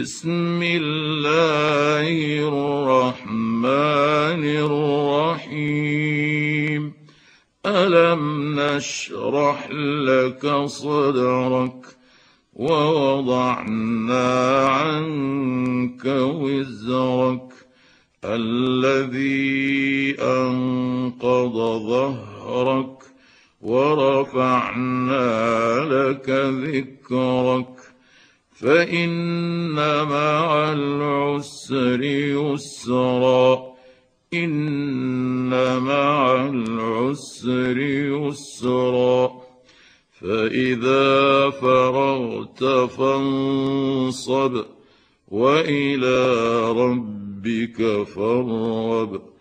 بسم الله الرحمن الرحيم. ألم نشرح لك صدرك ووضعنا عنك وزرك؟ الذي أنقض ظهرك ورفعنا لك ذكرك. فان مع العسر يسرا. ان مع العسر يسرا. فإذا فرغت فانصب وإلى ربك فارغب.